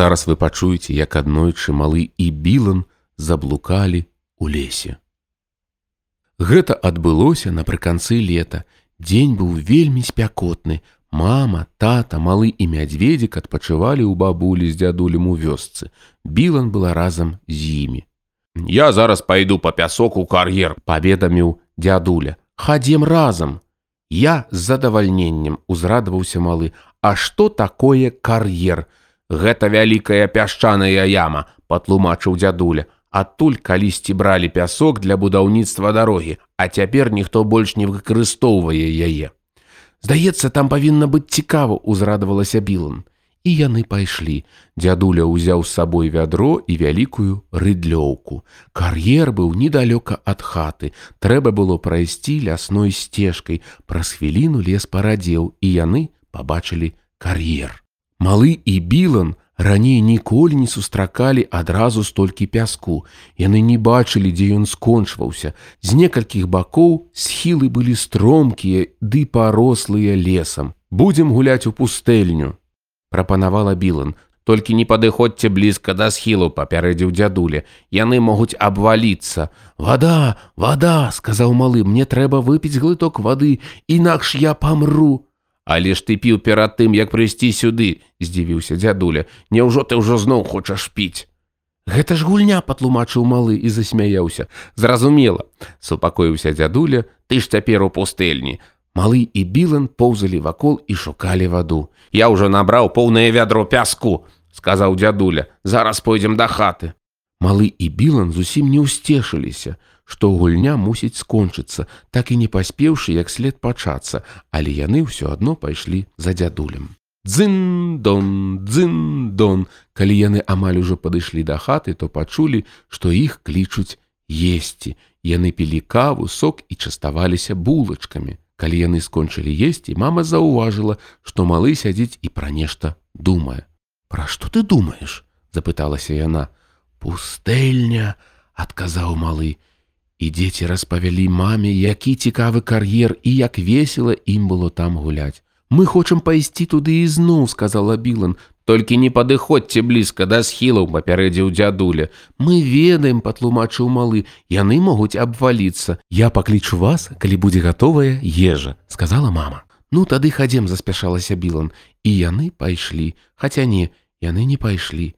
Зараз вы пачуеце, як аднойчы малы і білан заблукалі у лесе. Гэта адбылося напрыканцы лета. Дзень быў вельмі спякотны. Мама, тата, малы і мядзведзік адпачывалі ў бабулі з дзядулем у вёсцы. Білан была разам з імі. Я зараз пайду па пясок у кар'ер, паведаміў дзядуля. Хадзем разам. Я з задавальненнем узрадаваўся малы. А што такое кар'ер? Гэта вялікая пясчаная яма, патлумачыў дзядуля. Адтуль калісьці бралі пясок для будаўніцтва дарогі, а цяпер ніхто больш не выкарыстоўвае яе. Здаецца, там павінна быць цікава, узрадавалася білан. І яны пайшлі. Дзядуля ўзяў з сабой вядро і вялікую рыдлёўку. Кар'ер быў недалёка ад хаты. Трэба было прайсці лясной сцежкай. Праз хвіліну лес парадзеў, і яны пабачылі кар'ер. Малы і білан раней ніколі не сустракалі адразу столькі пяску. Яны не бачылі, дзе ён скончваўся. З некалькіх бакоў схілы былі стромкія ды парослыя лесам. Будзем гуляць у пустэльню, прапанавала Білан. Толькі не падыходзьце блізка да схілу, папярэдзіў дзядуля. Яны могуць абваліцца. Вада, вада, сказаў малы, мне трэба выпіць глыток вады, інакш я памру. Але ж ты піў перад тым, як прыйсці сюды, здзівіўся дзядуля. Няўжо ты ўжо зноў хочаш піць. Гэта ж гульня патлумачыў малы і засмяяўся. Зразумела, супакоіўся дзядуля, ты ж цяпер у пустэльні. Малы і білан поўзалі вакол і шукалі ваду. Я ўжо набраў поўнае вядро пяску, сказаў дзядуля, зараз пойдзем да хаты. Малы і білан зусім не ўсцешыліся што гульня мусіць скончыцца, так і не паспеўшы як след пачацца, але яны ўсё адно пайшлі за дзядулем. Дзын-дон, дзын-дон, калі яны амаль ужо падышлі да хаты, то пачулі, што іх клічуць есці. Яны пілі каву, сок і частаваліся булачкамі. Калі яны скончылі есці, мама заўважыла, што малы сядзіць і пра нешта думае. Пра што ты думаеш? запыталася яна. Пустэльня, адказаў малы, І дзеці распавялі маме, які цікавы кар'ер і як весела ім было там гуляць. Мы хочам пайсці туды ізноў, сказала Білан, толькі не падыходзьце блізка да схілаў, папярэдзіў дзядуля. Мы ведаем, патлумачыў малы, яны могуць абваліцца. Я паклічу вас, калі будзе гатовая ежа, сказала мама. Ну тады хадзем, заспяшалася Білан, і яны пайшлі, хаця не, яны не пайшлі.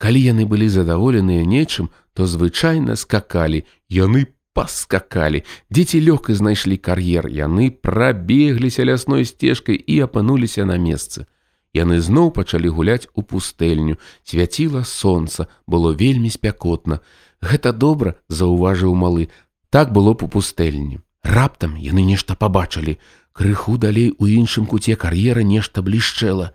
Калі яны былі задаволеныя нечым, то звычайна скакалі, яны паскакалі. Дзеці лёгка знайшлі кар'ер, яны прабегліся лясной сцежкай і апынуліся на месцы. Яны зноў пачалі гуляць у пустэльню, свяціла сонца, было вельмі спякотна. Гэта добра, заўважыў малы. Так было б у пустэльні. Раптам яны нешта пабачылі. Крыху далей у іншым куце кар'ера нешта блішчэла.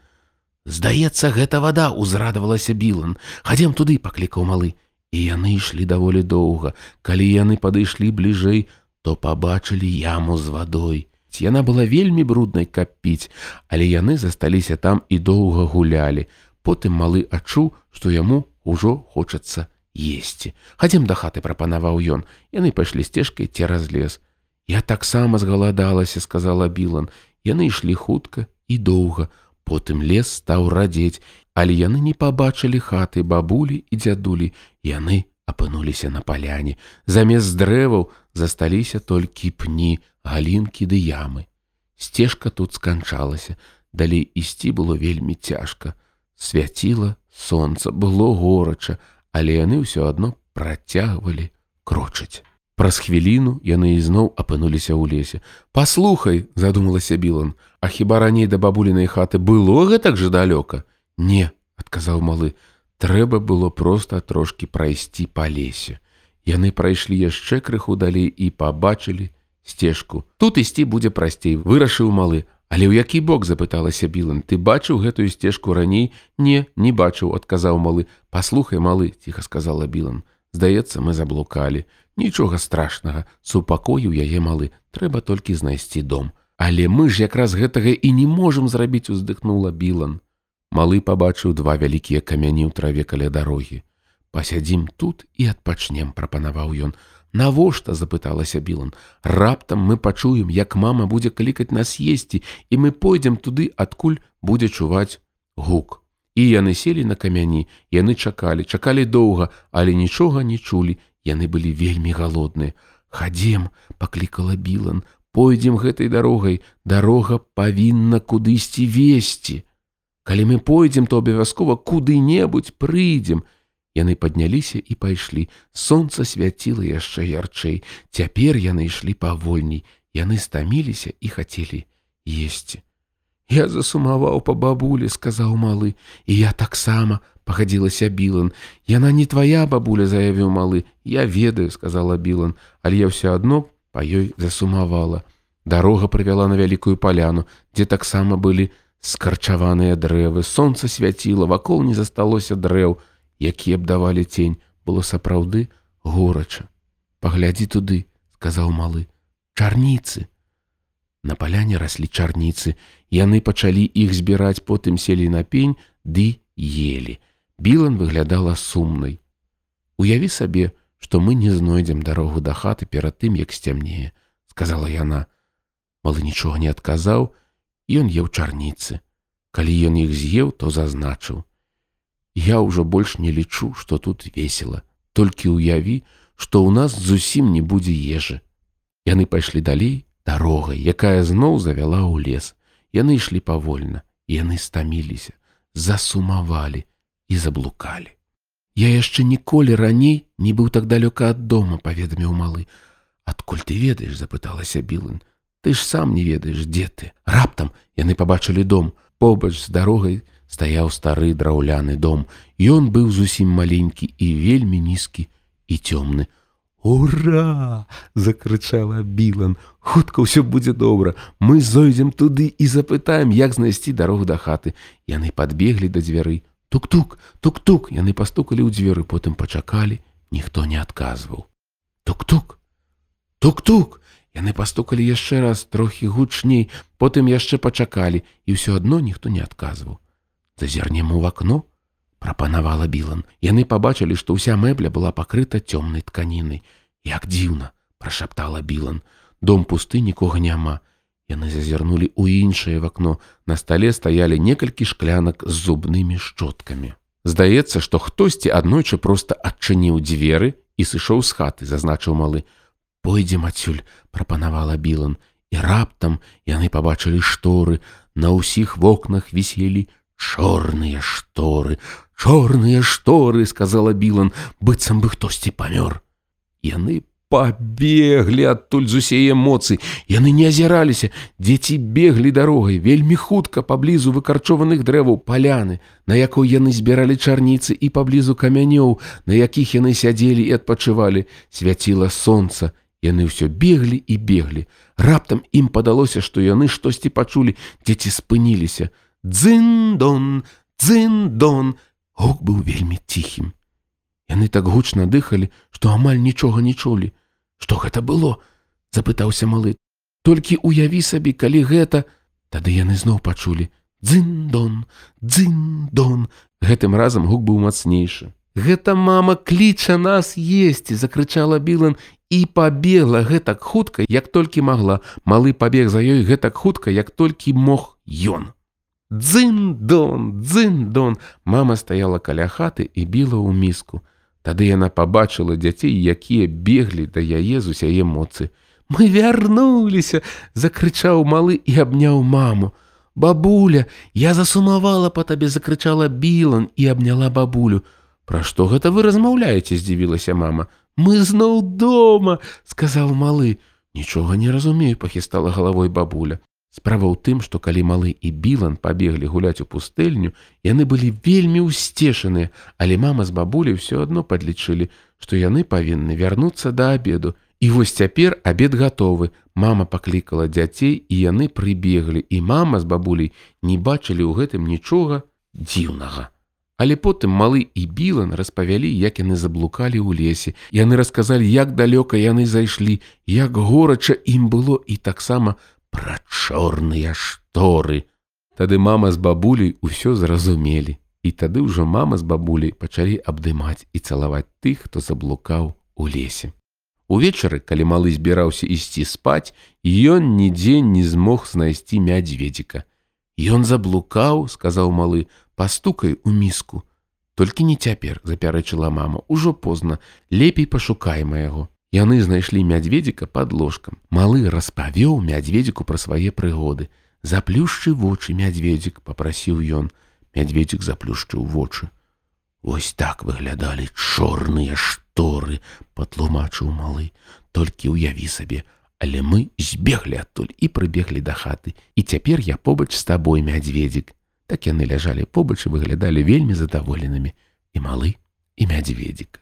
Здаецца, гэта вада ўзрадавалася білан. Хадзем туды, паклікаў малы. І яны ішлі даволі доўга. Калі яны падышлі бліжэй, то пабачылі яму з вадой. Яна была вельмі бруднай каб піць, але яны засталіся там і доўга гулялі. Потым малы адчуў, што яму ўжо хочацца есці. Хадзем да хаты прапанаваў ён. Яны пайшлі сцежкай цераз лес. Я таксама згаладалася, сказала Білан. Яны ішлі хутка і доўга. Потым лес стаў радзець, але яны не пабачылі хаты бабулі і дзядулі яны апынуліся на паляне. Замест дрэваў засталіся толькі пні галінкі ды ямы. Сцежка тут сканчалася далей ісці было вельмі цяжка. Свяціла сонца было горача але яны ўсё адно працягвалі крочыць. Праз хвіліну яны ізноў апынуліся ў лесе. Паслухай, задумалася Білан, А хіба раней да бабулінай хаты было гэтак жа далёка. Не, адказаў малы, трэба было проста трошкі прайсці па лесе. Яны прайшлі яшчэ крыху далей і пабачылі сцежку. Тут ісці будзе прасцей, вырашыў малы, Але ў які бок запыталася Білан, ты бачыў гэтую сцежку раней? Не, не бачыў, адказаў малы. Паслухай малы, ціха сказала Білан. Здаецца, мы заблукалі. Нічога страшнага, супакоіў яе малы, трэба толькі знайсці дом. Але мы ж якраз гэтага і не можам зрабіць, уздыхнула Білан. Малы пабачыў два вялікія камяні ў траве каля дарогі. Пасядзім тут і адпачнем, прапанаваў ён. Навошта запыталася Білан. Раптам мы пачуем, як мама будзе клікаць нас есці, і мы пойдзем туды, адкуль будзе чуваць гук. І яны селі на камяні, яны чакалі, чакалі доўга, але нічога не чулі. Яны былі вельмі галодныя. Хадзем, паклікала Білан, пойдзем гэтай дарогай, дарога павінна кудысьці весці. Калі мы пойдзем, то абавязкова куды-небудзь прыйдзем. Яны падняліся і пайшлі. Сонца свяціла яшчэ ярчэй. Цяпер яны ішлі павольней. Яны стаміліся і хацелі есці. Я засумаваў па бабулі, сказаў малы, і я таксама пагадзілася Білан. Яна не твая бабуля, заявіў малы. Я ведаю, сказала Білан, але я ўсё адно па ёй засумавала. Дарога прывяла на вялікую паляну, дзе таксама былі скарчаваныя дрэвы. Сонца свяціла, вакол не засталося дрэў, якія б давалі цень, было сапраўды горача. Паглядзі туды, сказаў малы. Чарніцы. На паляне раслі чарніцы, яны пачалі іх збіраць, потым селі на пень ды елі. Білан выглядала сумнай. Уяві сабе, што мы не знойдзем дарогу да хаты перад тым, як сцямнее, сказала яна. Малы нічога не адказаў, ён еў чарніцы. Калі ён іх з'еў, то зазначыў: Я ўжо больш не лічу, што тут весела, толькі ўяві, што ў нас зусім не будзе ежы. Яны пайшлі далей дарогай, якая зноў завяла ў лес. Яны ішлі павольна, яны стаміліся, засумавалі і заблукалі. Я яшчэ ніколі раней не быў так далёка ад дома, паведаміў малы. Адкуль ты ведаеш, запыталася Білын. Ты ж сам не ведаеш, дзе ты. Раптам яны пабачылі дом. Побач з дарогай стаяў стары драўляны дом. Ён быў зусім маленькі і вельмі нізкі і цёмны. Ура! закрычала Білан. Хутка ўсё будзе добра. Мы зойдзем туды і запытаем, як знайсці дарогу да хаты. Яны падбеглі да дзвярэй. Тук-тук, тук-тук, яны пастукалі ў дзверы, потым пачакалі, ніхто не адказваў. Тук-тук, тук-тук. Яны пастукалі яшчэ раз трохі гучней, потым яшчэ пачакалі, і ўсё адно ніхто не адказваў. Зазірнем у вакно, прапанавала Білан. Яны пабачылі, што ўся мэбля была пакрыта цёмнай тканінай. Як дзіўна, прашаптала Білан. Дом пусты нікога няма. Яны зазірнулі ў іншае вакно. На стале стаялі некалькі шклянак з зубнымі шчоткамі. Здаецца, што хтосьці аднойчы проста адчыніў дзверы і сышоў з хаты, зазначыў малы. Пойдзем адсюль, прапанавала Білан. І раптам яны пабачылі шторы. На ўсіх вокнах віселі чорныя шторы. Чорныя шторы, сказала Білан, быццам бы хтосьці памёр. Яны пабеглі адтуль з усей эмоцый. Яны не азіраліся, дзеці беглі дарогай вельмі хутка паблізу выкарчованых дрэваў паляны, на якой яны збіралі чарніцы і паблізу камянёў, на якіх яны сядзелі і адпачывалі, свяціла сонца. Яны ўсё беглі і беглі. Раптам ім падалося, што яны штосьці пачулі, дзеці спыніліся. Дзын-дон, дзын-дон. Гук быў вельмі ціхім. Яны так гучна дыхалі, што амаль нічога не чулі. Што гэта было? запытаўся малы. Толькі уяві сабе, калі гэта, тады яны зноў пачулі: дзын-дон, дзын-дон. Гэтым разам гук быў мацнейшы. Гэта мама кліча нас есці, закрычала Білан і пабегла гэтак хутка, як толькі магла. Малы пабег за ёй гэтак хутка, як толькі мог ён. Дзын-дон, дзын-дон. Мама стаяла каля хаты і біла ў міску. Тады яна пабачыла дзяцей, якія беглі да яе з усяе моцы. Мы вярнуліся, закрычаў малы і абняў маму. Бабуля, я засумавала па табе, закрычала Білан і абняла бабулю. Пра што гэта вы размаўляеце, здзівілася мама. Мы зноў дома, сказаў малы. Нічога не разумею, пахістала галавой бабуля. Справа ў тым, што калі малы і Білан пабеглі гуляць у пустэльню, яны былі вельмі ўсцешаныя, але мама з бабуляй ўсё адно падлічылі, што яны павінны вярнуцца да абеду. І вось цяпер абед гатовы. Мама паклікала дзяцей і яны прыбеглі, і мама з бабуляй не бачылі ў гэтым нічога дзіўнага. Але потым малы і Білан распавялі, як яны заблукалі ў лесе. Яны расказалі, як далёка яны зайшлі, як горача ім было і таксама, пра чорныя шторы. Тады мама з бабуляй усё зразумелі. І тады ўжо мама з бабуляй пачалі абдымаць і цалаваць тых, хто заблукаў у лесе. Увечары, калі малы збіраўся ісці спаць, ён нідзе не змог знайсці мядзведзіка. Ён заблукаў, сказаў малы, пастукай у міску. Толькі не цяпер, запярэчыла мама, ужо позна, лепей пашукайма яго. Яны знайшлі мядзведзіка пад ложкам. Малы распавёў мядзведзіку пра свае прыгоды. Заплюшчы вочы мядзведзік, папрасіў ён. Мядзведзік заплюшчыў вочы. Вось так выглядалі чорныя шторы, патлумачыў малы. Толькі ўяві сабе, але мы збеглі адтуль і прыбеглі да хаты. І цяпер я побач з табой мядзведзік. Так яны ляжалі побач і выглядалі вельмі задаволенымі і малы і мядзведзік.